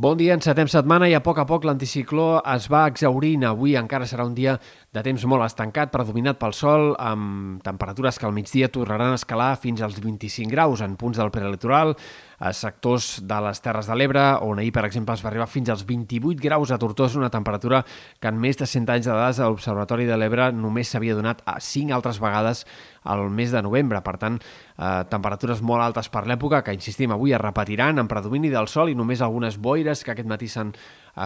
Bon dia, encetem setmana i a poc a poc l'anticicló es va exaurint. Avui encara serà un dia de temps molt estancat, predominat pel sol, amb temperatures que al migdia tornaran a escalar fins als 25 graus en punts del prelitoral, a sectors de les Terres de l'Ebre, on ahir, per exemple, es va arribar fins als 28 graus a Tortosa, una temperatura que en més de 100 anys de dades a l'Observatori de l'Ebre només s'havia donat a 5 altres vegades al mes de novembre. Per tant, eh, temperatures molt altes per l'època, que, insistim, avui es repetiran en predomini del sol i només algunes boires que aquest matí s'han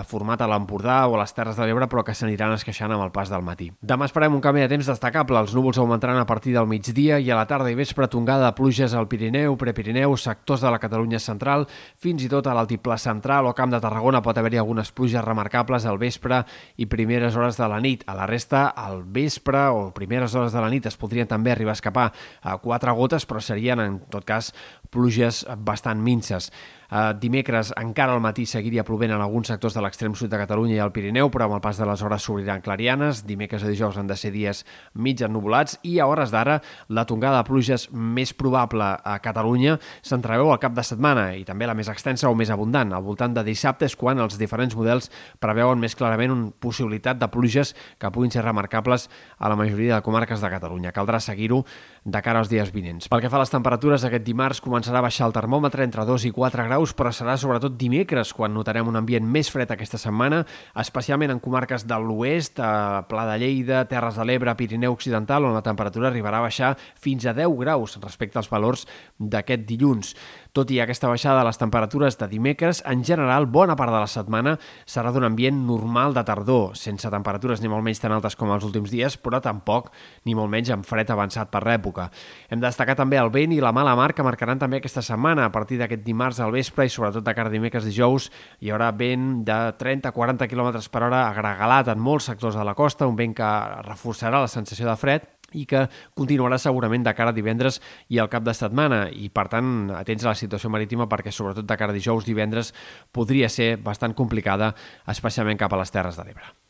format a l'Empordà o a les Terres de l'Ebre, però que s'aniran esqueixant amb el pas del matí. Demà esperem un canvi de temps destacable. Els núvols augmentaran a partir del migdia i a la tarda i vespre tongada de pluges al Pirineu, Prepirineu, sectors de la Catalunya central, fins i tot a l'altiplà central o Camp de Tarragona pot haver-hi algunes pluges remarcables al vespre i primeres hores de la nit. A la resta, al vespre o primeres hores de la nit es podrien també arribar a escapar a quatre gotes, però serien, en tot cas, pluges bastant minces. Uh, dimecres encara al matí seguiria plovent en alguns sectors de l'extrem sud de Catalunya i el Pirineu, però amb el pas de les hores s'obriran clarianes. Dimecres i dijous han de ser dies mig ennubulats i a hores d'ara la tongada de pluges més probable a Catalunya s'entreveu al cap de setmana i també la més extensa o més abundant. Al voltant de dissabte és quan els diferents models preveuen més clarament una possibilitat de pluges que puguin ser remarcables a la majoria de comarques de Catalunya. Caldrà seguir-ho de cara als dies vinents. Pel que fa a les temperatures, aquest dimarts començarà a baixar el termòmetre entre 2 i 4 graus però serà sobretot dimecres quan notarem un ambient més fred aquesta setmana, especialment en comarques de l'oest, a Pla de Lleida, Terres de l'Ebre, Pirineu Occidental, on la temperatura arribarà a baixar fins a 10 graus respecte als valors d'aquest dilluns. Tot i aquesta baixada de les temperatures de dimecres, en general, bona part de la setmana serà d'un ambient normal de tardor, sense temperatures ni molt menys tan altes com els últims dies, però tampoc ni molt menys amb fred avançat per l'època. Hem de destacar també el vent i la mala mar que marcaran també aquesta setmana. A partir d'aquest dimarts al vespre i sobretot de cara dimecres dijous hi haurà vent de 30-40 km per hora agregalat en molts sectors de la costa, un vent que reforçarà la sensació de fred i que continuarà segurament de cara a divendres i al cap de setmana i per tant atents a la situació marítima perquè sobretot de cara a dijous, divendres podria ser bastant complicada especialment cap a les Terres de l'Ebre.